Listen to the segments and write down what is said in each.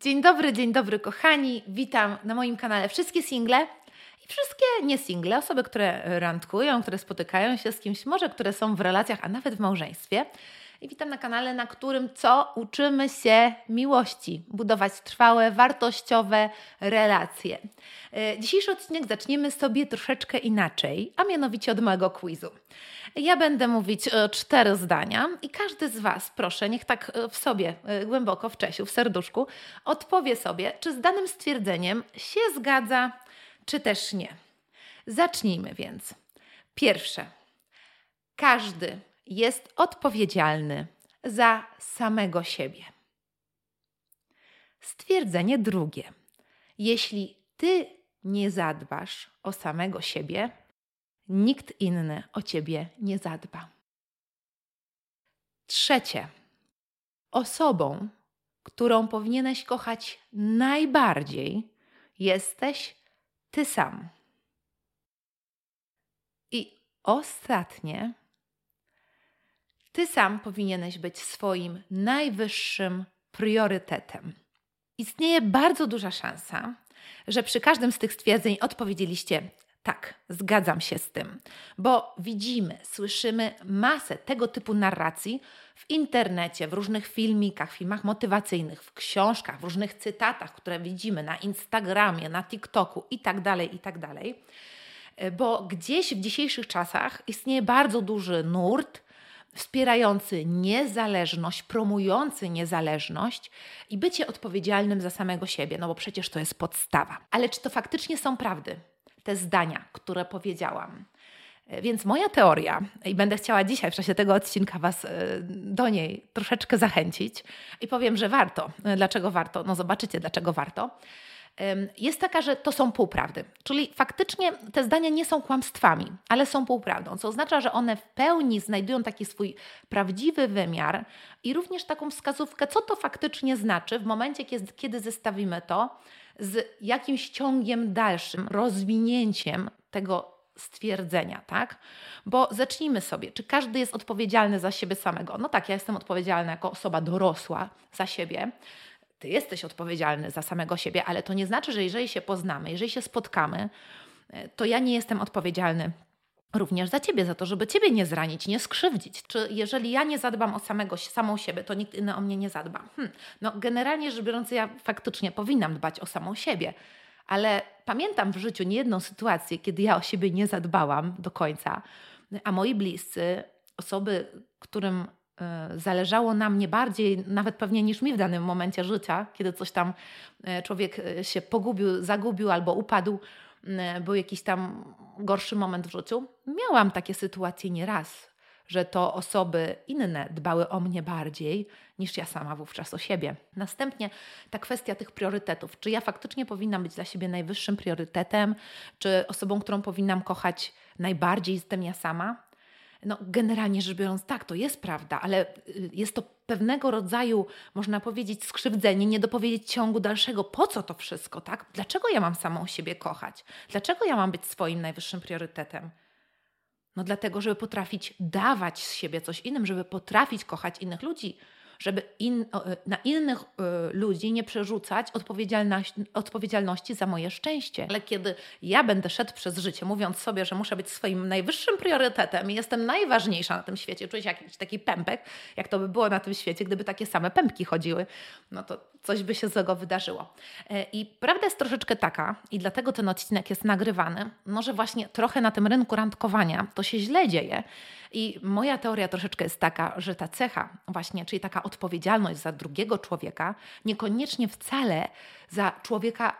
Dzień dobry, dzień dobry kochani. Witam na moim kanale wszystkie single i wszystkie niesingle, osoby, które randkują, które spotykają się z kimś, może które są w relacjach, a nawet w małżeństwie. I witam na kanale, na którym co uczymy się miłości, budować trwałe, wartościowe relacje. E, dzisiejszy odcinek zaczniemy sobie troszeczkę inaczej, a mianowicie od mojego quizu. Ja będę mówić e, cztery zdania i każdy z Was, proszę, niech tak e, w sobie, głęboko w Czesiu, w serduszku, odpowie sobie, czy z danym stwierdzeniem się zgadza, czy też nie. Zacznijmy więc. Pierwsze. Każdy jest odpowiedzialny za samego siebie. Stwierdzenie drugie. Jeśli ty nie zadbasz o samego siebie, nikt inny o ciebie nie zadba. Trzecie. Osobą, którą powinieneś kochać najbardziej, jesteś ty sam. I ostatnie ty sam powinieneś być swoim najwyższym priorytetem. Istnieje bardzo duża szansa, że przy każdym z tych stwierdzeń odpowiedzieliście tak, zgadzam się z tym, bo widzimy, słyszymy masę tego typu narracji w internecie, w różnych filmikach, filmach motywacyjnych, w książkach, w różnych cytatach, które widzimy na Instagramie, na TikToku itd., tak itd. Tak bo gdzieś w dzisiejszych czasach istnieje bardzo duży nurt wspierający niezależność, promujący niezależność i bycie odpowiedzialnym za samego siebie, no bo przecież to jest podstawa. Ale czy to faktycznie są prawdy, te zdania, które powiedziałam? E, więc moja teoria, i będę chciała dzisiaj w czasie tego odcinka Was e, do niej troszeczkę zachęcić, i powiem, że warto. E, dlaczego warto? No zobaczycie, dlaczego warto jest taka, że to są półprawdy. Czyli faktycznie te zdania nie są kłamstwami, ale są półprawdą, co oznacza, że one w pełni znajdują taki swój prawdziwy wymiar i również taką wskazówkę, co to faktycznie znaczy w momencie, kiedy zestawimy to z jakimś ciągiem dalszym, rozwinięciem tego stwierdzenia, tak? Bo zacznijmy sobie, czy każdy jest odpowiedzialny za siebie samego? No tak, ja jestem odpowiedzialna jako osoba dorosła za siebie, ty jesteś odpowiedzialny za samego siebie, ale to nie znaczy, że jeżeli się poznamy, jeżeli się spotkamy, e, to ja nie jestem odpowiedzialny również za ciebie, za to, żeby ciebie nie zranić, nie skrzywdzić. Czy jeżeli ja nie zadbam o samego, samą siebie, to nikt inny o mnie nie zadba? Hm. No, generalnie rzecz biorąc, ja faktycznie powinnam dbać o samą siebie, ale pamiętam w życiu niejedną sytuację, kiedy ja o siebie nie zadbałam do końca, a moi bliscy, osoby, którym zależało na mnie bardziej, nawet pewnie niż mi w danym momencie życia, kiedy coś tam e, człowiek e, się pogubił, zagubił albo upadł, był jakiś tam gorszy moment w życiu. Miałam takie sytuacje nieraz, że to osoby inne dbały o mnie bardziej niż ja sama wówczas o siebie. Następnie ta kwestia tych priorytetów. Czy ja faktycznie powinnam być dla siebie najwyższym priorytetem, czy osobą, którą powinnam kochać najbardziej jestem ja sama? No, generalnie rzecz biorąc, tak, to jest prawda, ale y, jest to pewnego rodzaju, można powiedzieć, skrzywdzenie, nie dopowiedzieć ciągu dalszego, po co to wszystko, tak? Dlaczego ja mam samą siebie kochać? Dlaczego ja mam być swoim najwyższym priorytetem? No dlatego, żeby potrafić dawać z siebie coś innym, żeby potrafić kochać innych ludzi, żeby in, e, na innych e, ludzi nie przerzucać odpowiedzialności, za moje szczęście. Ale kiedy ja będę szedł przez życie, mówiąc sobie, że muszę być swoim najwyższym priorytetem i jestem najważniejsza na tym świecie, czuję się jakiś taki pępek, jak to by było na tym świecie, gdyby takie same pępki chodziły, no to coś by się złego wydarzyło. E, I prawda jest troszeczkę taka, i dlatego ten odcinek jest nagrywany, no że właśnie trochę na tym rynku randkowania to się źle dzieje. I moja teoria troszeczkę jest taka, że ta cecha, właśnie, czyli taka odpowiedzialność za drugiego człowieka, niekoniecznie wcale za człowieka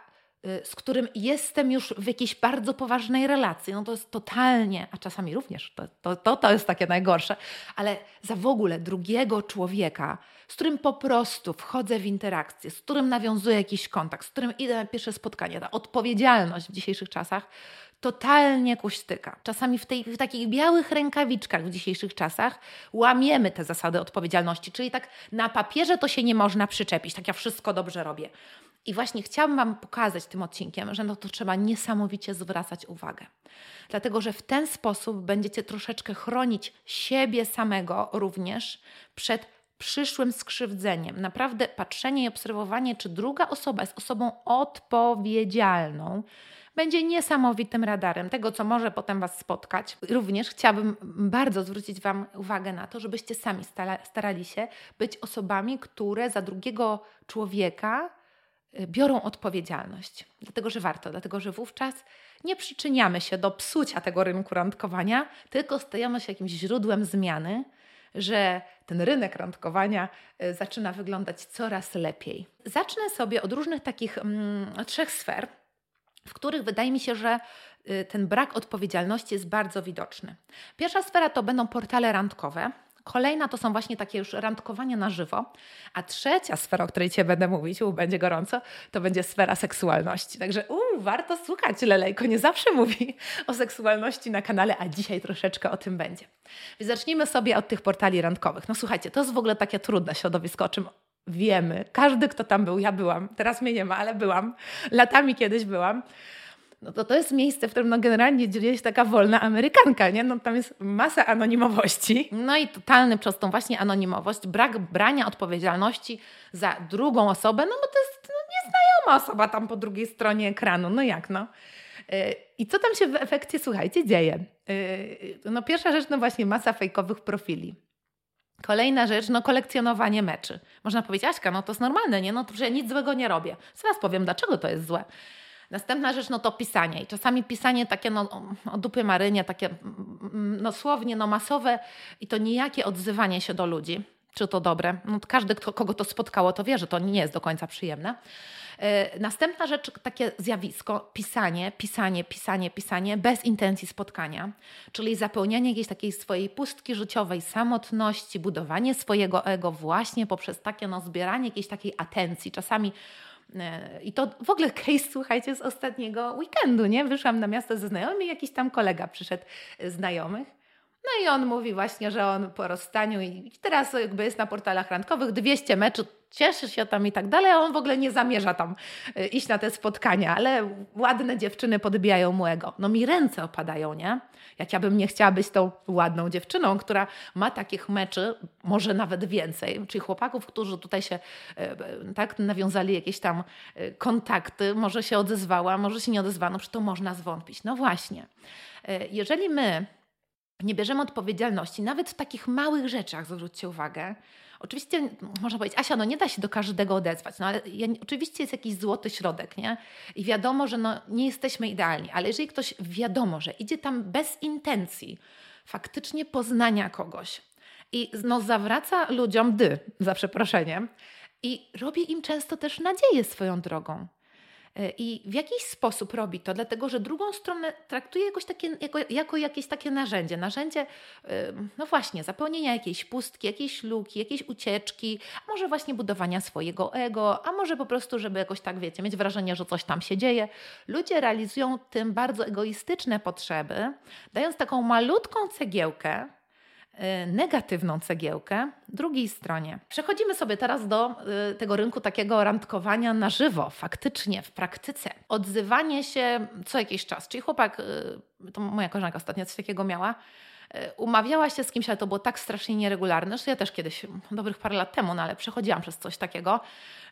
y, z którym jestem już w jakiejś bardzo poważnej relacji, no to jest totalnie, a czasami również, to, to, to, to jest takie najgorsze, ale za w ogóle drugiego człowieka, z którym po prostu wchodzę w interakcję, z którym nawiązuję jakiś kontakt, z którym idę na pierwsze spotkanie, ta odpowiedzialność w dzisiejszych czasach totalnie kuśtyka. Czasami w, tej, w takich białych rękawiczkach w dzisiejszych czasach łamiemy te zasady odpowiedzialności, czyli tak na papierze to się nie można przyczepić, tak ja wszystko dobrze robię. I właśnie chciałabym Wam pokazać tym odcinkiem, że no to trzeba niesamowicie zwracać uwagę. Dlatego, że w ten sposób będziecie troszeczkę chronić siebie samego również przed przyszłym skrzywdzeniem. Naprawdę patrzenie i obserwowanie, czy druga osoba jest osobą odpowiedzialną, będzie niesamowitym radarem tego, co może potem Was spotkać. Również chciałabym bardzo zwrócić Wam uwagę na to, żebyście sami starali się być osobami, które za drugiego człowieka y, biorą odpowiedzialność. Dlatego, że warto, dlatego, że wówczas nie przyczyniamy się do psucia tego rynku randkowania, tylko stajemy się jakimś źródłem zmiany, że ten rynek randkowania y, zaczyna wyglądać coraz lepiej. Zacznę sobie od różnych takich mm, trzech sfer, w których wydaje mi się, że y, ten brak odpowiedzialności jest bardzo widoczny. Pierwsza sfera to będą portale randkowe. Kolejna to są właśnie takie już randkowania na żywo. A trzecia sfera, o której Cię będę mówić, u, będzie gorąco, to będzie sfera seksualności. Także u, warto słuchać, Lelejko nie zawsze mówi o seksualności na kanale, a dzisiaj troszeczkę o tym będzie. Więc zacznijmy sobie od tych portali randkowych. No słuchajcie, to jest w ogóle takie trudne środowisko, o czym wiemy. Każdy, kto tam był, ja byłam, teraz mnie nie ma, ale byłam, latami kiedyś byłam. No to, to jest miejsce, w którym no generalnie dzieje się taka wolna Amerykanka, nie? No tam jest masa anonimowości. No i totalny przez tą właśnie anonimowość, brak brania odpowiedzialności za drugą osobę, no bo to jest no, nieznajoma osoba tam po drugiej stronie ekranu. No jak no? Y, I co tam się w efekcie, słuchajcie, dzieje? Y, no pierwsza rzecz, no właśnie masa fejkowych profili. Kolejna rzecz, no kolekcjonowanie meczy. Można powiedzieć, Aśka, no to jest normalne, nie? No to, że ja nic złego nie robię. Zaraz powiem, dlaczego to jest złe. Następna rzecz, no to pisanie. I czasami pisanie takie no, o dupy marynie, takie no słownie, no masowe i to nijakie odzywanie się do ludzi. Czy to dobre? No, każdy, kto, kogo to spotkało, to wie, że to nie jest do końca przyjemne. E, następna rzecz, takie zjawisko, pisanie, pisanie, pisanie, pisanie bez intencji spotkania, czyli zapełnianie jakiejś takiej swojej pustki życiowej, samotności, budowanie swojego ego właśnie poprzez takie no, zbieranie jakiejś takiej atencji. Czasami e, i to w ogóle case, słuchajcie, z ostatniego weekendu, nie? Wyszłam na miasto ze znajomymi, jakiś tam kolega przyszedł znajomych no i on mówi właśnie, że on po rozstaniu i teraz jakby jest na portalach randkowych 200 meczów, cieszy się tam i tak dalej, a on w ogóle nie zamierza tam y, iść na te spotkania, ale ładne dziewczyny podbijają mu ego. No mi ręce opadają, nie? Jak ja bym nie chciała być tą ładną dziewczyną, która ma takich meczy, może nawet więcej, czyli chłopaków, którzy tutaj się y, tak nawiązali jakieś tam y, kontakty, może się odezwała, może się nie odezwano, czy to można zwątpić. No właśnie. Jeżeli my nie bierzemy odpowiedzialności, nawet w takich małych rzeczach, zwróćcie uwagę. Oczywiście można powiedzieć, Asia, no nie da się do każdego odezwać, no ale ja, oczywiście jest jakiś złoty środek, nie? I wiadomo, że no, nie jesteśmy idealni, ale jeżeli ktoś wiadomo, że idzie tam bez intencji faktycznie poznania kogoś i no, zawraca ludziom dy, za przeproszeniem, i robi im często też nadzieję swoją drogą. E, I w jakiś sposób robi to, dlatego że drugą stronę traktuje jakoś takie, jako, jako jakieś takie narzędzie. Narzędzie, no właśnie, zapełnienia jakiejś pustki, jakiejś luki, jakiejś ucieczki, a może właśnie budowania swojego ego, a może po prostu, żeby jakoś tak, wiecie, mieć wrażenie, że coś tam się dzieje. Ludzie realizują tym bardzo egoistyczne potrzeby, dając taką malutką cegiełkę, negatywną cegiełkę drugiej stronie. Przechodzimy sobie teraz do y, tego rynku takiego randkowania na żywo, faktycznie, w praktyce. Odzywanie się co jakiś czas. Czyli chłopak, y, to moja koleżanka ostatnio coś takiego miała, umawiała się z kimś, ale to było tak strasznie nieregularne, że ja też kiedyś, dobrych parę lat temu, no ale przechodziłam przez coś takiego,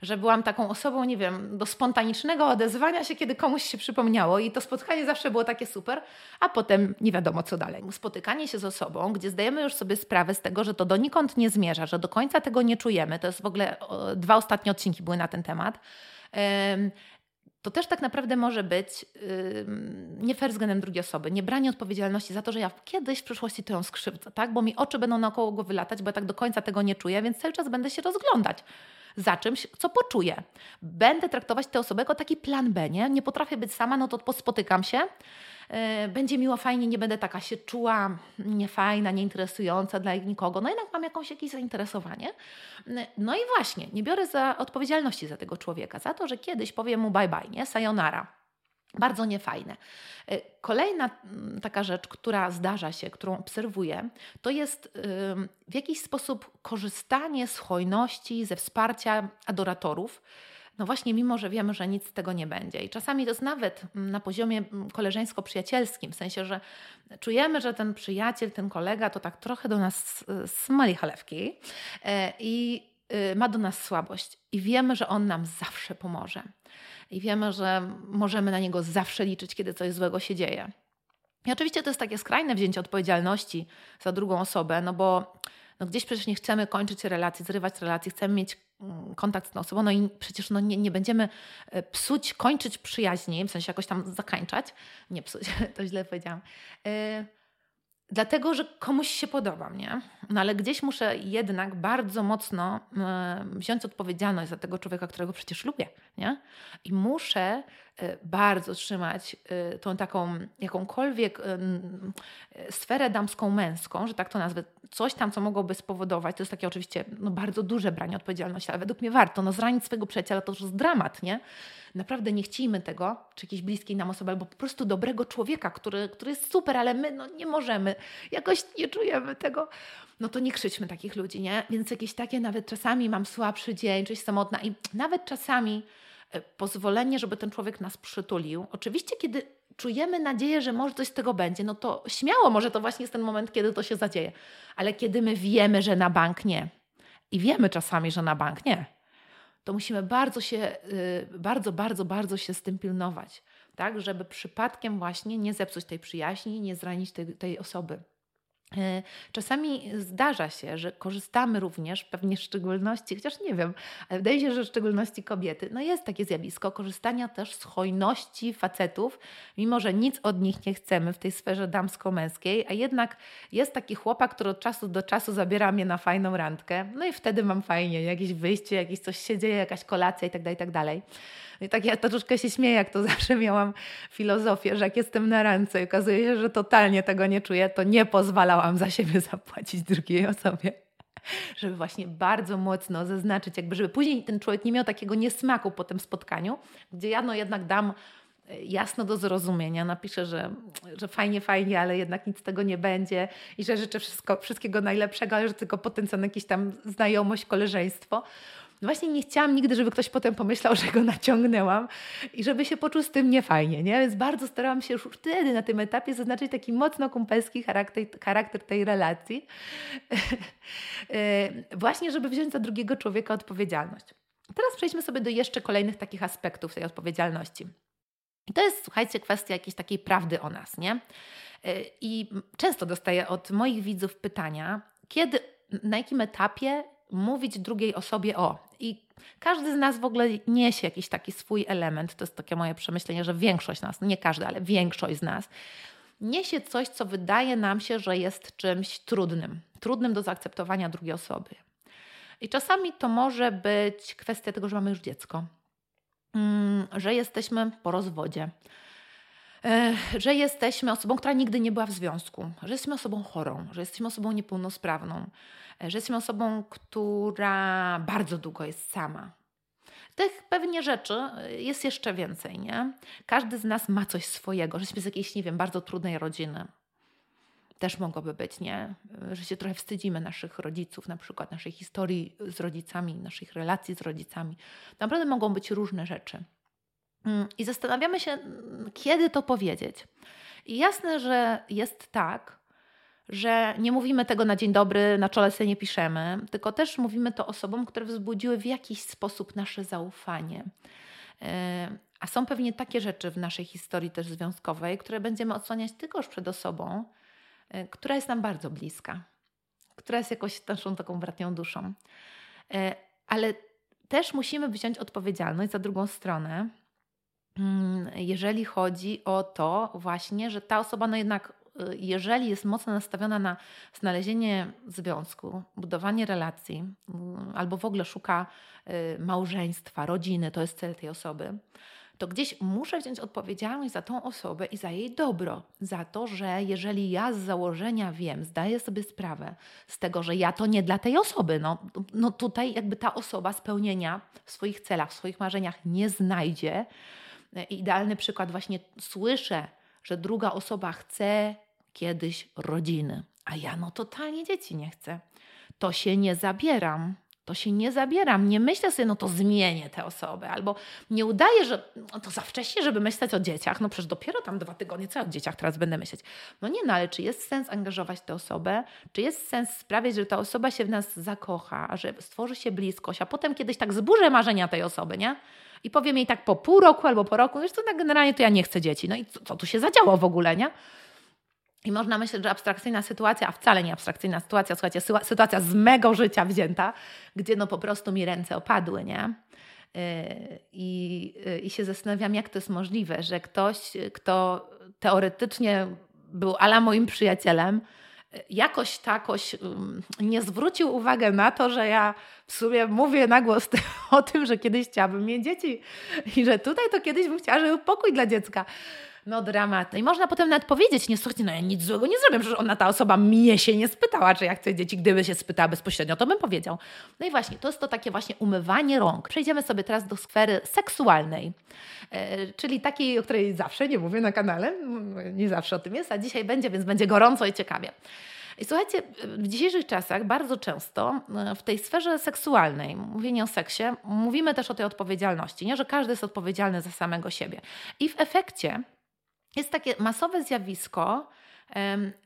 że byłam taką osobą, nie wiem, do spontanicznego odezwania się, kiedy komuś się przypomniało i to spotkanie zawsze było takie super, a potem nie wiadomo co dalej. Spotykanie się z osobą, gdzie zdajemy już sobie sprawę z tego, że to donikąd nie zmierza, że do końca tego nie czujemy, to jest w ogóle, dwa ostatnie odcinki były na ten temat, to też tak naprawdę może być yy, nie fair względem drugiej osoby, nie branie odpowiedzialności za to, że ja kiedyś w przyszłości to ją skrzywdzę, tak? bo mi oczy będą naokoło go wylatać, bo ja tak do końca tego nie czuję, więc cały czas będę się rozglądać za czymś, co poczuję. Będę traktować tę osobę jako taki plan B, nie? Nie potrafię być sama, no to spotykam się, będzie miło, fajnie, nie będę taka się czuła niefajna, nieinteresująca dla nikogo, no jednak mam jakąś, jakieś zainteresowanie. Yy, no i właśnie, nie biorę za odpowiedzialności za tego człowieka, za to, że kiedyś powiem mu bye bye, nie? Sayonara. Bardzo niefajne. E, kolejna mm, taka rzecz, która zdarza się, którą obserwuję, to jest w jakiś sposób korzystanie z hojności, ze wsparcia adoratorów no właśnie, mimo że wiemy, że nic z tego nie będzie. I czasami to jest nawet na poziomie koleżeńsko-przyjacielskim, w sensie, że czujemy, że ten przyjaciel, ten kolega to tak trochę do nas smali chalewki e, i y, ma do nas słabość. I wiemy, że on nam zawsze pomoże. I wiemy, że możemy na niego zawsze liczyć, kiedy coś złego się dzieje. I oczywiście to jest takie skrajne wzięcie odpowiedzialności za drugą osobę, no bo no gdzieś przecież nie chcemy kończyć relacji, zrywać relacji, chcemy mieć mm, kontakt z tą osobą, no i przecież no nie, nie będziemy e, psuć, kończyć przyjaźni, w sensie jakoś tam zakańczać, nie psuć, to źle powiedziałam, yy, dlatego, że komuś się podobam, nie? No ale gdzieś muszę jednak bardzo mocno yy, wziąć odpowiedzialność za tego człowieka, którego przecież lubię, nie? I muszę bardzo trzymać y, tą taką jakąkolwiek y, sferę damską, męską, że tak to nazwę, coś tam, co mogłoby spowodować, to jest takie oczywiście no, bardzo duże branie odpowiedzialności, ale według mnie warto, no zranić swojego przyjaciela to już jest dramat, nie? Naprawdę nie chciejmy tego, czy jakiejś bliskiej nam osoby, albo po prostu dobrego człowieka, który, który jest super, ale my no, nie możemy, jakoś nie czujemy tego, no to nie krzyczmy takich ludzi, nie? Więc jakieś takie nawet czasami mam słabszy dzień, czy samotna i nawet czasami pozwolenie, żeby ten człowiek nas przytulił. Oczywiście, kiedy czujemy nadzieję, że może coś z tego będzie, no to śmiało, może to właśnie jest ten moment, kiedy to się zadzieje. Ale kiedy my wiemy, że na bank nie i wiemy czasami, że na bank nie, to musimy bardzo się, y, bardzo, bardzo, bardzo się z tym pilnować, tak, żeby przypadkiem właśnie nie zepsuć tej przyjaźni, nie zranić tej, tej osoby. E, czasami zdarza się, że korzystamy również, pewnie w szczególności, chociaż nie wiem, ale wydaje się, że w szczególności kobiety, no jest takie zjawisko korzystania też z hojności facetów, mimo że nic od nich nie chcemy w tej sferze damsko-męskiej, a jednak jest taki chłopak, który od czasu do czasu zabiera mnie na fajną randkę, no i wtedy mam fajnie, jakieś wyjście, jakieś coś się dzieje, jakaś kolacja itd., tak itd. Tak i tak ja troszkę się śmieję, jak to zawsze miałam filozofię, że jak jestem na ręce i okazuje się, że totalnie tego nie czuję, to nie pozwalałam za siebie zapłacić drugiej osobie żeby właśnie bardzo mocno zaznaczyć, jakby żeby później ten człowiek nie miał takiego niesmaku po tym spotkaniu, gdzie ja no jednak dam e, jasno do zrozumienia, napiszę, że, że fajnie, fajnie, ale jednak nic z tego nie będzie i że życzę wszystko, wszystkiego najlepszego, ale że tylko potencjalnie jakieś tam znajomość, koleżeństwo. No właśnie nie chciałam nigdy, żeby ktoś potem pomyślał, że go naciągnęłam i żeby się poczuł z tym niefajnie, nie? Więc bardzo starałam się już wtedy na tym etapie zaznaczyć taki mocno kumpelski charakter, charakter tej relacji. E, właśnie, żeby wziąć za drugiego człowieka odpowiedzialność. Teraz przejdźmy sobie do jeszcze kolejnych takich aspektów tej odpowiedzialności. I to jest, słuchajcie, kwestia jakiejś takiej prawdy o nas, nie? E, I często dostaję od moich widzów pytania, kiedy, na jakim etapie mówić drugiej osobie o. I każdy z nas w ogóle niesie jakiś taki swój element. To jest takie moje przemyślenie, że większość nas, nie każdy, ale większość z nas niesie coś, co wydaje nam się, że jest czymś trudnym, trudnym do zaakceptowania drugiej osoby. I czasami to może być kwestia tego, że mamy już dziecko, mm, że jesteśmy po rozwodzie, że jesteśmy osobą, która nigdy nie była w związku, że jesteśmy osobą chorą, że jesteśmy osobą niepełnosprawną, że jesteśmy osobą, która bardzo długo jest sama. Tych pewnie rzeczy jest jeszcze więcej, nie? Każdy z nas ma coś swojego, że jesteśmy z jakiejś, nie wiem, bardzo trudnej rodziny. Też mogłoby być, nie? Że się trochę wstydzimy naszych rodziców, na przykład naszej historii z rodzicami, naszych relacji z rodzicami. Naprawdę mogą być różne rzeczy. Mm, I zastanawiamy się, kiedy to powiedzieć. I jasne, że jest tak, że nie mówimy tego na dzień dobry, na czole sobie nie piszemy, tylko też mówimy to osobom, które wzbudziły w jakiś sposób nasze zaufanie. E, a są pewnie takie rzeczy w naszej historii też związkowej, które będziemy odsłaniać tylko już przed osobą, e, która jest nam bardzo bliska, która jest jakoś naszą taką bratnią duszą. E, ale też musimy wziąć odpowiedzialność za drugą stronę, mm, jeżeli chodzi o to właśnie, że ta osoba no jednak Y, jeżeli jest mocno nastawiona na znalezienie związku, budowanie relacji, y, albo w ogóle szuka y, małżeństwa, rodziny, to jest cel tej osoby, to gdzieś muszę wziąć odpowiedzialność za tą osobę i za jej dobro. Za to, że jeżeli ja z założenia wiem, zdaję sobie sprawę z tego, że ja to nie dla tej osoby, no, no tutaj jakby ta osoba spełnienia w swoich celach, w swoich marzeniach nie znajdzie. Idealny przykład właśnie słyszę, że druga osoba chce kiedyś rodziny, a ja no totalnie dzieci nie chcę. To się nie zabieram, to się nie zabieram. Nie myślę sobie, no to zmienię tę osobę, albo nie udaję, że no to za wcześnie, żeby myśleć o dzieciach. No przecież dopiero tam dwa tygodnie, co ja o dzieciach teraz będę myśleć? No nie, no ale czy jest sens angażować tę osobę? Czy jest sens sprawiać, że ta osoba się w nas zakocha, że stworzy się bliskość, a potem kiedyś tak zburzę marzenia tej osoby, nie? I powiem jej tak po pół roku albo po roku, wiesz co, tak generalnie to ja nie chcę dzieci. No i co, co tu się zadziało w ogóle, nie? I można myśleć, że abstrakcyjna sytuacja, a wcale nie abstrakcyjna sytuacja, słuchajcie, sytuacja z mego życia wzięta, gdzie no po prostu mi ręce opadły, nie? Yy, I, yy, I się zastanawiam, jak to jest możliwe, że ktoś, kto teoretycznie był ala moim przyjacielem, jakoś takoś nie zwrócił uwagi na to, że ja w sumie mówię na głos o tym, że kiedyś chciałabym mieć dzieci i że tutaj to kiedyś bym chciała, żeby pokój dla dziecka. No dramat. No i można potem nawet powiedzieć, nie słuchajcie, no ja nic złego nie zrobię, że ona, ta osoba mnie się nie spytała, czy ja chcę dzieci. Gdyby się spytała bezpośrednio, to bym powiedział. No i właśnie, to jest to takie właśnie umywanie rąk. Przejdziemy sobie teraz do sfery seksualnej, e, czyli takiej, o której zawsze nie mówię na kanale, nie zawsze o tym jest, a dzisiaj będzie, więc będzie gorąco i ciekawie. I słuchajcie, w dzisiejszych czasach bardzo często e, w tej sferze seksualnej, mówienie o seksie, mówimy też o tej odpowiedzialności, nie? że każdy jest odpowiedzialny za samego siebie. I w efekcie jest takie masowe zjawisko,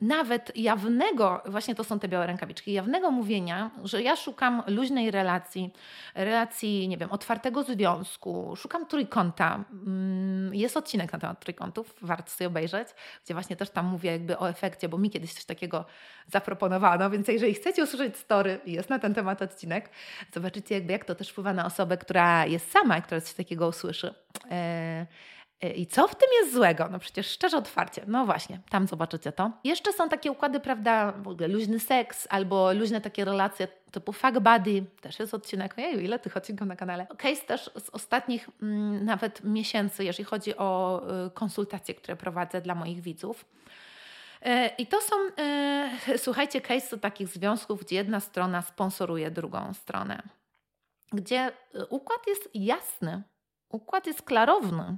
nawet jawnego, właśnie to są te białe rękawiczki, jawnego mówienia, że ja szukam luźnej relacji, relacji, nie wiem, otwartego związku, szukam trójkąta. Mm, jest odcinek na temat trójkątów, warto sobie obejrzeć, gdzie właśnie też tam mówię jakby o efekcie, bo mi kiedyś coś takiego zaproponowano, więc jeżeli chcecie usłyszeć story, jest na ten temat odcinek, zobaczycie jakby jak to też wpływa na osobę, która jest sama, która coś takiego usłyszy. E, E, I co w tym jest złego? No przecież szczerze otwarcie. No właśnie, tam zobaczycie to. Jeszcze są takie układy, prawda, w ogóle luźny seks albo luźne takie relacje typu fuck buddy. Też jest odcinek. Ojeju, ile tych odcinków na kanale. Case też z ostatnich mm, nawet miesięcy, jeżeli chodzi o y, konsultacje, które prowadzę dla moich widzów. E, I to są, y, słuchajcie, case takich związków, gdzie jedna strona sponsoruje drugą stronę. Gdzie y, układ jest jasny, układ jest klarowny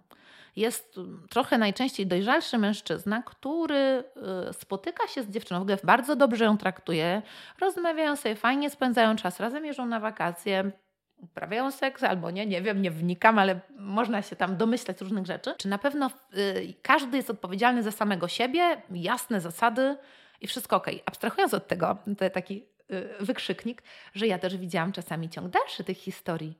jest trochę najczęściej dojrzalszy mężczyzna, który y, spotyka się z dziewczyną, w ogóle bardzo dobrze ją traktuje, rozmawiają sobie fajnie, spędzają czas razem, jeżdżą na wakacje, uprawiają seks albo nie, nie wiem, nie wnikam, ale można się tam domyślać różnych rzeczy. Czy na pewno y, każdy jest odpowiedzialny za samego siebie, jasne zasady i wszystko ok. Abstrahując od tego, to taki y, wykrzyknik, że ja też widziałam czasami ciąg dalszy tych historii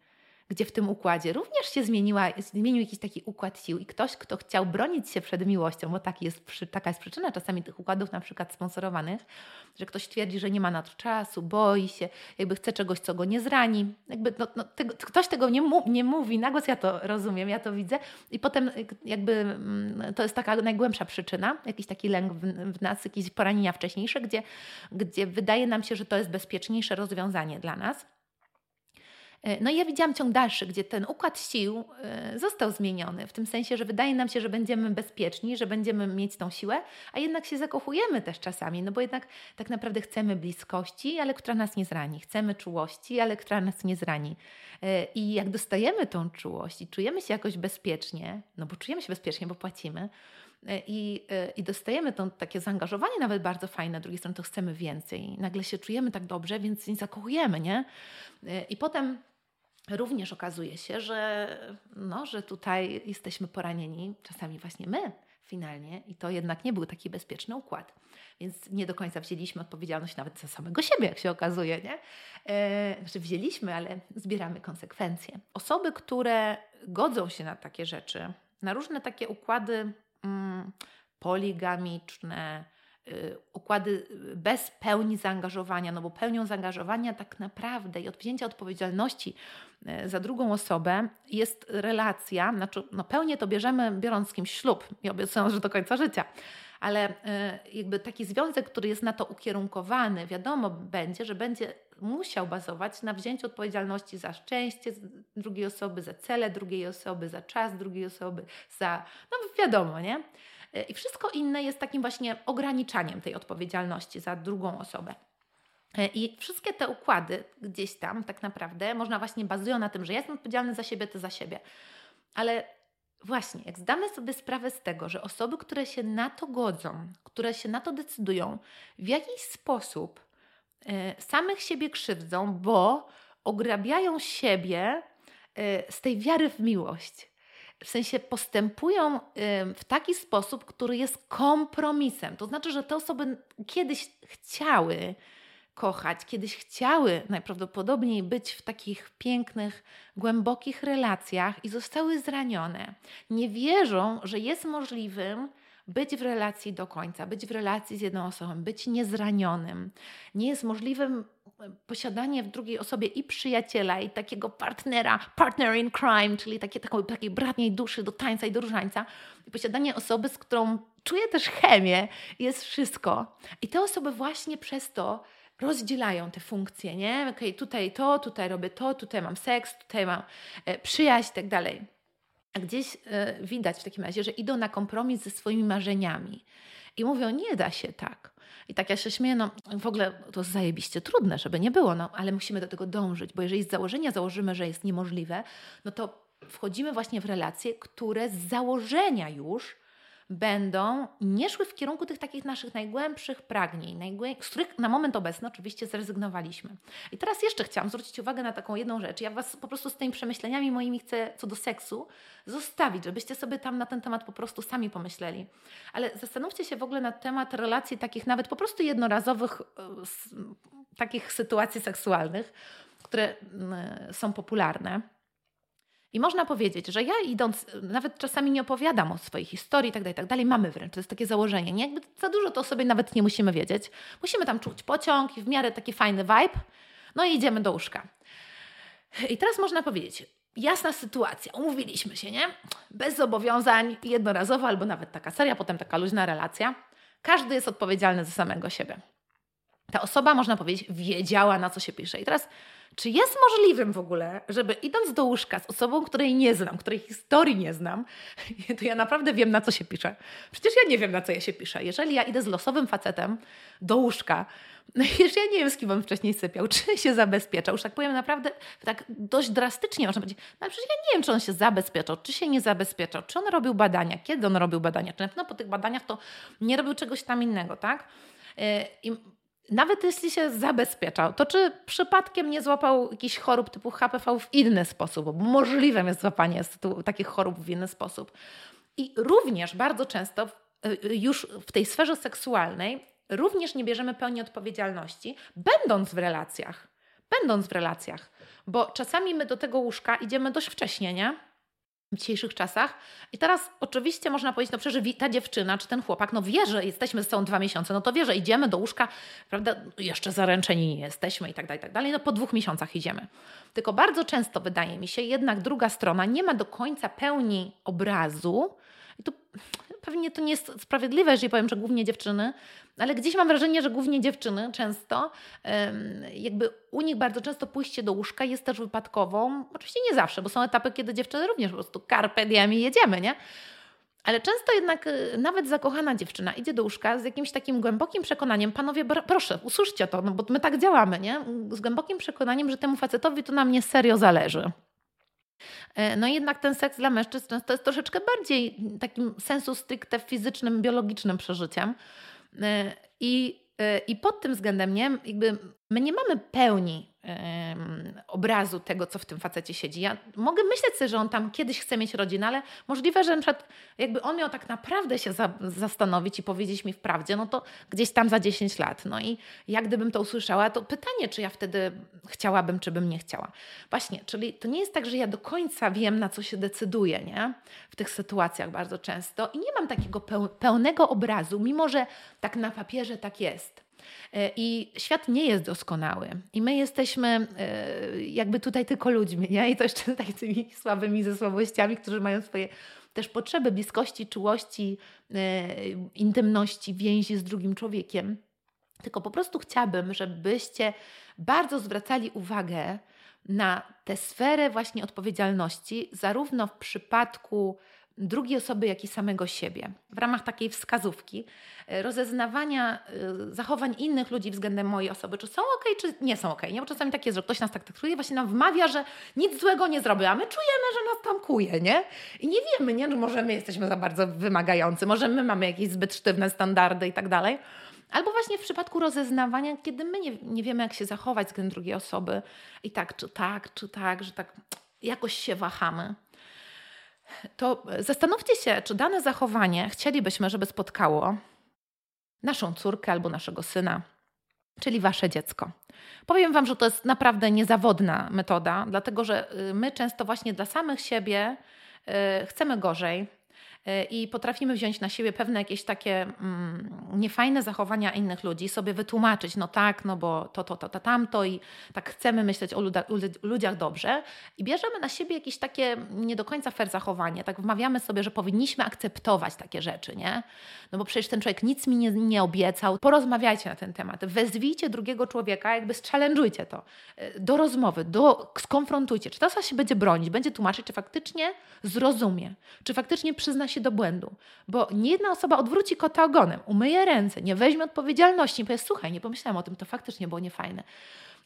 gdzie w tym układzie również się zmieniła, zmienił jakiś taki układ sił i ktoś, kto chciał bronić się przed miłością, bo taki jest, taka jest przyczyna czasami tych układów na przykład sponsorowanych, że ktoś twierdzi, że nie ma na to czasu, boi się, jakby chce czegoś, co go nie zrani. Jakby no, no, tego, ktoś tego nie, mu, nie mówi, na głos ja to rozumiem, ja to widzę i potem jakby mm, to jest taka najgłębsza przyczyna, jakiś taki lęk w, w nas, jakieś poranienia wcześniejsze, gdzie, gdzie wydaje nam się, że to jest bezpieczniejsze rozwiązanie dla nas. E, no i ja widziałam ciąg dalszy, gdzie ten układ sił e, został zmieniony, w tym sensie, że wydaje nam się, że będziemy bezpieczni, że będziemy mieć tą siłę, a jednak się zakochujemy też czasami, no bo jednak tak naprawdę chcemy bliskości, ale która nas nie zrani. Chcemy czułości, ale która nas nie zrani. E, I jak dostajemy tą czułość i czujemy się jakoś bezpiecznie, no bo czujemy się bezpiecznie, bo płacimy, i, i dostajemy to takie zaangażowanie nawet bardzo fajne, z drugiej strony to chcemy więcej. Nagle się czujemy tak dobrze, więc nie zakochujemy, nie? I potem również okazuje się, że, no, że tutaj jesteśmy poranieni, czasami właśnie my finalnie, i to jednak nie był taki bezpieczny układ. Więc nie do końca wzięliśmy odpowiedzialność nawet za samego siebie, jak się okazuje, nie? E, znaczy wzięliśmy, ale zbieramy konsekwencje. Osoby, które godzą się na takie rzeczy, na różne takie układy mm, poligamiczne, układy bez pełni zaangażowania, no bo pełnią zaangażowania tak naprawdę i odwzięcia odpowiedzialności y, za drugą osobę jest relacja, znaczy no pełnię to bierzemy biorąc z kimś ślub i obiecując, że do końca życia, ale y, jakby taki związek, który jest na to ukierunkowany, wiadomo będzie, że będzie musiał bazować na wzięciu odpowiedzialności za szczęście drugiej osoby, za cele drugiej osoby, za czas drugiej osoby, za, no wiadomo, nie? E, I wszystko inne jest takim właśnie ograniczaniem tej odpowiedzialności za drugą osobę. E, I wszystkie te układy gdzieś tam tak naprawdę można właśnie bazują na tym, że ja jestem odpowiedzialny za siebie, ty za siebie. Ale właśnie, jak zdamy sobie sprawę z tego, że osoby, które się na to godzą, które się na to decydują, w jakiś sposób e, samych siebie krzywdzą, bo ograbiają siebie z tej wiary w miłość. W sensie postępują w taki sposób, który jest kompromisem. To znaczy, że te osoby kiedyś chciały kochać, kiedyś chciały najprawdopodobniej być w takich pięknych, głębokich relacjach i zostały zranione. Nie wierzą, że jest możliwym być w relacji do końca, być w relacji z jedną osobą, być niezranionym. Nie jest możliwym posiadanie w drugiej osobie i przyjaciela, i takiego partnera, partner in crime, czyli takie, taką, takiej bratniej duszy do tańca i do różańca, i posiadanie osoby, z którą czuje też chemię, jest wszystko. I te osoby właśnie przez to rozdzielają te funkcje, nie? Okay, tutaj to, tutaj robię to, tutaj mam seks, tutaj mam e, przyjaźń i tak dalej. A gdzieś e, widać w takim razie, że idą na kompromis ze swoimi marzeniami i mówią, nie da się tak. I tak ja się śmieję, no w ogóle to zajebiście trudne, żeby nie było, no ale musimy do tego dążyć, bo jeżeli z założenia założymy, że jest niemożliwe, no to wchodzimy właśnie w relacje, które z założenia już będą nie szły w kierunku tych takich naszych najgłębszych pragnień, z których na moment obecny oczywiście zrezygnowaliśmy. I teraz jeszcze chciałam zwrócić uwagę na taką jedną rzecz. Ja Was po prostu z tymi przemyśleniami moimi chcę co do seksu zostawić, żebyście sobie tam na ten temat po prostu sami pomyśleli. Ale zastanówcie się w ogóle na temat relacji takich nawet po prostu jednorazowych, e, takich sytuacji seksualnych, które są popularne i można powiedzieć, że ja idąc, nawet czasami nie opowiadam o swojej historii, tak dalej, tak dalej, mamy wręcz, to jest takie założenie, nie? Jakby za dużo to sobie nawet nie musimy wiedzieć. Musimy tam czuć pociąg i w miarę taki fajny vibe, no i idziemy do łóżka. I teraz można powiedzieć, jasna sytuacja, umówiliśmy się, nie? Bez zobowiązań, jednorazowo albo nawet taka seria, potem taka luźna relacja. Każdy jest odpowiedzialny za samego siebie. Ta osoba, można powiedzieć, wiedziała, na co się pisze. I teraz czy jest możliwym w ogóle, żeby idąc do łóżka z osobą, której nie znam, której historii nie znam, to ja naprawdę wiem, na co się pisze. Przecież ja nie wiem, na co ja się piszę. Jeżeli ja idę z losowym facetem do łóżka, no już ja nie wiem, z kim on wcześniej sypiał, czy się zabezpieczał. Już tak powiem naprawdę tak dość drastycznie można powiedzieć, no ale przecież ja nie wiem, czy on się zabezpieczał, czy się nie zabezpieczał, czy on robił badania, kiedy on robił badania, czy na pewno po tych badaniach to nie robił czegoś tam innego, tak? Y, I nawet jeśli się zabezpieczał, to czy przypadkiem nie złapał jakichś chorób typu HPV w inny sposób, bo możliwe jest złapanie takich chorób w inny sposób. I również bardzo często y, już w tej sferze seksualnej również nie bierzemy pełni odpowiedzialności, będąc w relacjach. Będąc w relacjach. Bo czasami my do tego łóżka idziemy dość wcześnie, nie? W dzisiejszych czasach. I teraz oczywiście można powiedzieć, no przecież ta dziewczyna czy ten chłopak, no wie, że jesteśmy ze sobą dwa miesiące, no to wie, że idziemy do łóżka, prawda, jeszcze zaręczeni nie jesteśmy i tak dalej, i tak dalej. No po dwóch miesiącach idziemy. Tylko bardzo często wydaje mi się, jednak druga strona nie ma do końca pełni obrazu. I tu pewnie to nie jest sprawiedliwe, jeżeli powiem, że głównie dziewczyny, ale gdzieś mam wrażenie, że głównie dziewczyny często, jakby u nich bardzo często pójście do łóżka jest też wypadkową. Oczywiście nie zawsze, bo są etapy, kiedy dziewczyny również po prostu carpe diem i jedziemy, nie? Ale często jednak y, nawet zakochana dziewczyna idzie do łóżka z jakimś takim głębokim przekonaniem, panowie, proszę, usłyszcie to, no bo my tak działamy, nie? Z głębokim przekonaniem, że temu facetowi to na mnie serio zależy. E, no jednak ten seks dla mężczyzn często jest troszeczkę bardziej takim sensu stricte fizycznym, biologicznym przeżyciem. E, I, e, i pod tym względem nie, jakby my nie mamy pełni obrazu tego, co w tym facecie siedzi. Ja mogę myśleć sobie, że on tam kiedyś chce mieć rodzinę, ale możliwe, że na przykład jakby on miał tak naprawdę się za, zastanowić i powiedzieć mi wprawdzie, no to gdzieś tam za 10 lat. No i jak gdybym to usłyszała, to pytanie, czy ja wtedy chciałabym, czy bym nie chciała. Właśnie, czyli to nie jest tak, że ja do końca wiem, na co się decyduję, nie? W tych sytuacjach bardzo często i nie mam takiego pełnego obrazu, mimo że tak na papierze tak jest. E, I świat nie jest doskonały. I my jesteśmy e, jakby tutaj tylko ludźmi, nie? I to jeszcze takimi słabymi ze słabościami, którzy mają swoje też potrzeby bliskości, czułości, e, intymności, więzi z drugim człowiekiem. Tylko po prostu chciałabym, żebyście bardzo zwracali uwagę na tę sferę właśnie odpowiedzialności, zarówno w przypadku drugiej osoby, jak i samego siebie. W ramach takiej wskazówki, e, rozeznawania e, zachowań innych ludzi względem mojej osoby, czy są ok, czy nie są ok. Nie? Bo czasami tak jest, że ktoś nas tak traktuje, właśnie nam wmawia, że nic złego nie zrobi, a my czujemy, że nas tankuje, nie? I nie wiemy, nie? że może my jesteśmy za bardzo wymagający, może my mamy jakieś zbyt sztywne standardy i tak dalej. Albo właśnie w przypadku rozeznawania, kiedy my nie, nie wiemy, jak się zachować względem drugiej osoby i tak, czy tak, czy tak, że tak jakoś się wahamy. To zastanówcie się, czy dane zachowanie chcielibyśmy, żeby spotkało naszą córkę albo naszego syna, czyli wasze dziecko. Powiem Wam, że to jest naprawdę niezawodna metoda, dlatego że y, my często właśnie dla samych siebie y, chcemy gorzej, i potrafimy wziąć na siebie pewne jakieś takie mm, niefajne zachowania innych ludzi, sobie wytłumaczyć, no tak, no bo to, to, to, to tamto i tak chcemy myśleć o luda, ludziach dobrze i bierzemy na siebie jakieś takie nie do końca fair zachowanie, tak wmawiamy sobie, że powinniśmy akceptować takie rzeczy, nie? No bo przecież ten człowiek nic mi nie, nie obiecał. Porozmawiajcie na ten temat, wezwijcie drugiego człowieka, jakby challenge'ujcie to y, do rozmowy, do, skonfrontujcie, czy ta osoba się będzie bronić, będzie tłumaczyć, czy faktycznie zrozumie, czy faktycznie przyzna się do błędu, bo nie jedna osoba odwróci kota ogonem, umyje ręce, nie weźmie odpowiedzialności powie, słuchaj, nie pomyślałam o tym, to faktycznie było niefajne.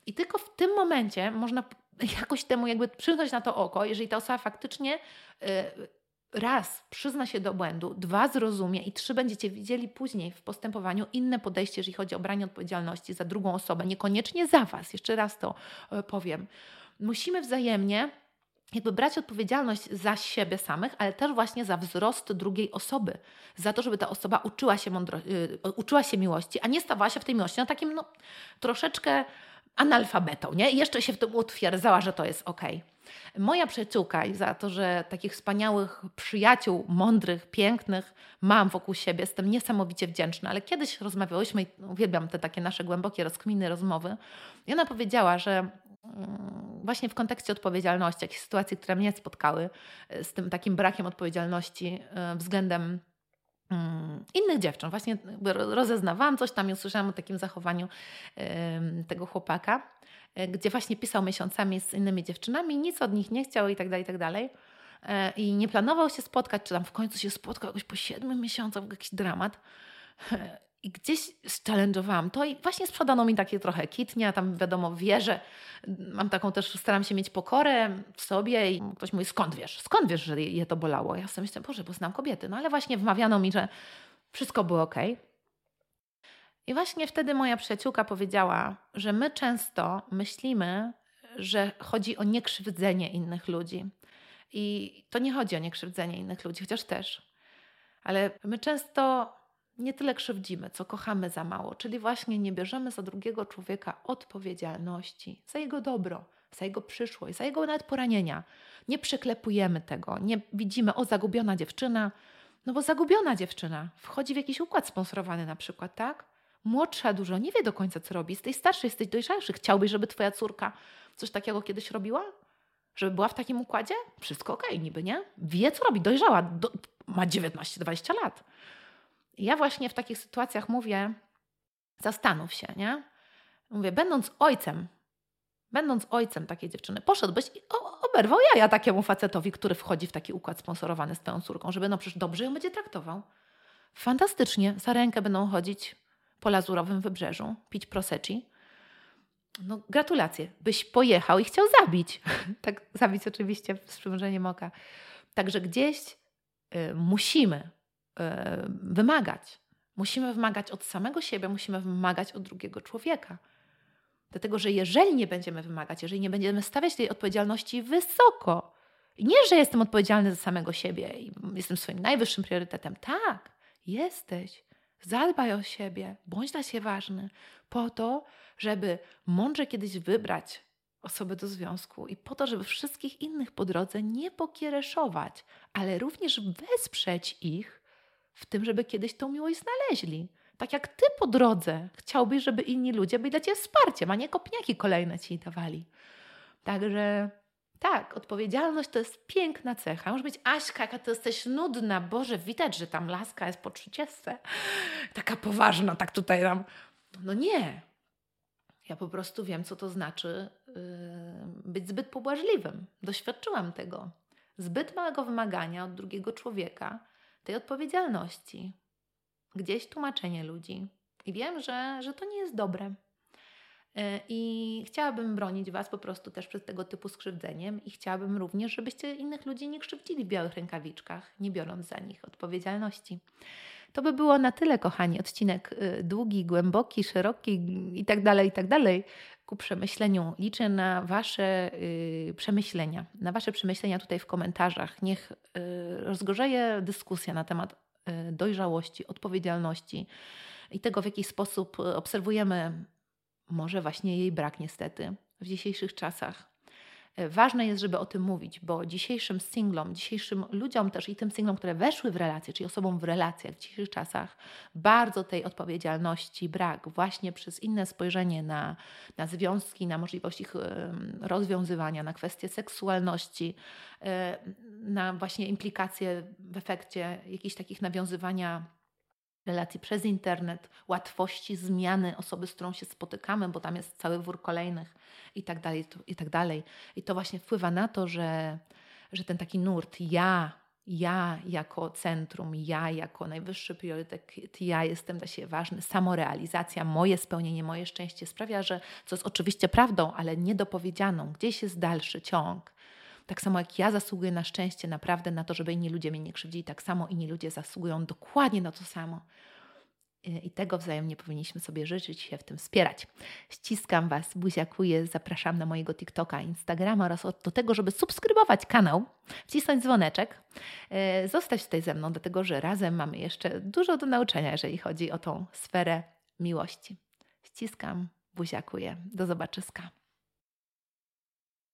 I tylko w tym momencie można jakoś temu jakby przymknąć na to oko, jeżeli ta osoba faktycznie yy, raz przyzna się do błędu, dwa zrozumie i trzy będziecie widzieli później w postępowaniu inne podejście, jeżeli chodzi o branie odpowiedzialności za drugą osobę, niekoniecznie za Was, jeszcze raz to e, powiem. Musimy wzajemnie jakby brać odpowiedzialność za siebie samych, ale też właśnie za wzrost drugiej osoby, za to, żeby ta osoba uczyła się, mądro, yy, uczyła się miłości, a nie stawała się w tej miłości no takim no, troszeczkę analfabetą, nie? I jeszcze się w tym utwierdzała, że to jest ok. Moja przyjaciółka i za to, że takich wspaniałych przyjaciół, mądrych, pięknych mam wokół siebie, jestem niesamowicie wdzięczna, ale kiedyś rozmawiałyśmy i uwielbiam te takie nasze głębokie rozkminy, rozmowy i ona powiedziała, że właśnie w kontekście odpowiedzialności, jakieś sytuacje, które mnie spotkały e, z tym takim brakiem odpowiedzialności e, względem mm, innych dziewczyn. Właśnie rozeznawałam coś tam i usłyszałam o takim zachowaniu tego chłopaka, e, gdzie właśnie pisał miesiącami z innymi dziewczynami, nic od nich nie chciał i tak dalej, i tak dalej. I nie planował się spotkać, czy tam w końcu się spotkał jakoś po siedmiu miesiącach, jakiś dramat. I gdzieś challenge'owałam to i właśnie sprzedano mi takie trochę kitnia, tam wiadomo, wierzę, mam taką też, staram się mieć pokorę w sobie i ktoś mówi, skąd wiesz, skąd wiesz, że je to bolało? Ja sobie myślę, Boże, bo znam kobiety, no ale właśnie wmawiano mi, że wszystko było ok. I właśnie wtedy moja przyjaciółka powiedziała, że my często myślimy, że chodzi o niekrzywdzenie innych ludzi. I to nie chodzi o niekrzywdzenie innych ludzi, chociaż też. Ale my często nie tyle krzywdzimy, co kochamy za mało, czyli właśnie nie bierzemy za drugiego człowieka odpowiedzialności za jego dobro, za jego przyszłość, za jego nawet poranienia. Nie przyklepujemy tego, nie widzimy, o zagubiona dziewczyna, no bo zagubiona dziewczyna wchodzi w jakiś układ sponsorowany na przykład, tak? Młodsza dużo, nie wie do końca co robi, z tej starszej jesteś dojrzalszy. Chciałbyś, żeby twoja córka coś takiego kiedyś robiła? Żeby była w takim układzie? Wszystko okej, okay, niby, nie? Wie co robi, dojrzała, do, ma 19-20 lat. Ja właśnie w takich sytuacjach mówię, zastanów się, nie? Mówię, będąc ojcem, będąc ojcem takiej dziewczyny, poszedłbyś i oberwał jaja takiemu facetowi, który wchodzi w taki układ sponsorowany z twoją córką, żeby no przecież dobrze ją będzie traktował. Fantastycznie, za rękę będą chodzić po lazurowym wybrzeżu, pić prosecci. No gratulacje, byś pojechał i chciał zabić. tak zabić oczywiście z przymrużeniem oka. Także gdzieś y, musimy wymagać. Musimy wymagać od samego siebie, musimy wymagać od drugiego człowieka. Dlatego, że jeżeli nie będziemy wymagać, jeżeli nie będziemy stawiać tej odpowiedzialności wysoko, i nie, że jestem odpowiedzialny za samego siebie i jestem swoim najwyższym priorytetem. Tak, jesteś. Zadbaj o siebie, bądź dla siebie ważny, po to, żeby mądrze kiedyś wybrać osobę do związku i po to, żeby wszystkich innych po drodze nie pokiereszować, ale również wesprzeć ich w tym, żeby kiedyś tą miłość znaleźli. Tak jak ty po drodze chciałbyś, żeby inni ludzie byli dla ciebie wsparciem, a nie kopniaki kolejne ci dawali. Także tak, odpowiedzialność to jest piękna cecha. Może być Aśka, jaka ty jesteś nudna. Boże, widać, że tam laska jest po trzydziestce. Taka poważna, tak tutaj tam. No nie. Ja po prostu wiem, co to znaczy yy, być zbyt pobłażliwym. Doświadczyłam tego. Zbyt małego wymagania od drugiego człowieka tej odpowiedzialności. Gdzieś tłumaczenie ludzi. I wiem, że, że to nie jest dobre. E, I chciałabym bronić Was po prostu też przed tego typu skrzywdzeniem i chciałabym również, żebyście innych ludzi nie krzywdzili w białych rękawiczkach, nie biorąc za nich odpowiedzialności. To by było na tyle, kochani. Odcinek y, długi, głęboki, szeroki i tak dalej, i tak dalej. Ku przemyśleniu liczę na Wasze y, przemyślenia, na Wasze przemyślenia tutaj w komentarzach. Niech y, rozgorzeje dyskusja na temat y, dojrzałości, odpowiedzialności i tego, w jaki sposób obserwujemy może właśnie jej brak niestety w dzisiejszych czasach. E, ważne jest, żeby o tym mówić, bo dzisiejszym singlom, dzisiejszym ludziom też i tym singlom, które weszły w relacje, czyli osobom w relacjach w dzisiejszych czasach, bardzo tej odpowiedzialności brak. Właśnie przez inne spojrzenie na, na związki, na możliwość ich rozwiązywania, na kwestie seksualności, e, na właśnie implikacje w efekcie jakichś takich nawiązywania relacji przez internet, łatwości zmiany osoby, z którą się spotykamy, bo tam jest cały wór kolejnych i tak dalej, i tak dalej. I to właśnie wpływa na to, że, że ten taki nurt ja, ja jako centrum, ja jako najwyższy priorytet, ja jestem dla siebie ważny, samorealizacja, moje spełnienie, moje szczęście sprawia, że co jest oczywiście prawdą, ale niedopowiedzianą, gdzieś jest dalszy ciąg. Tak samo jak ja zasługuję na szczęście, naprawdę na to, żeby inni ludzie mnie nie krzywdzili, tak samo inni ludzie zasługują dokładnie na to samo. I tego wzajemnie powinniśmy sobie życzyć, się w tym wspierać. Ściskam Was, buziakuję, zapraszam na mojego TikToka, Instagrama oraz do tego, żeby subskrybować kanał, wcisnąć dzwoneczek, e, zostać tutaj ze mną, dlatego że razem mamy jeszcze dużo do nauczenia, jeżeli chodzi o tą sferę miłości. Ściskam, buziakuję. Do zobaczyska.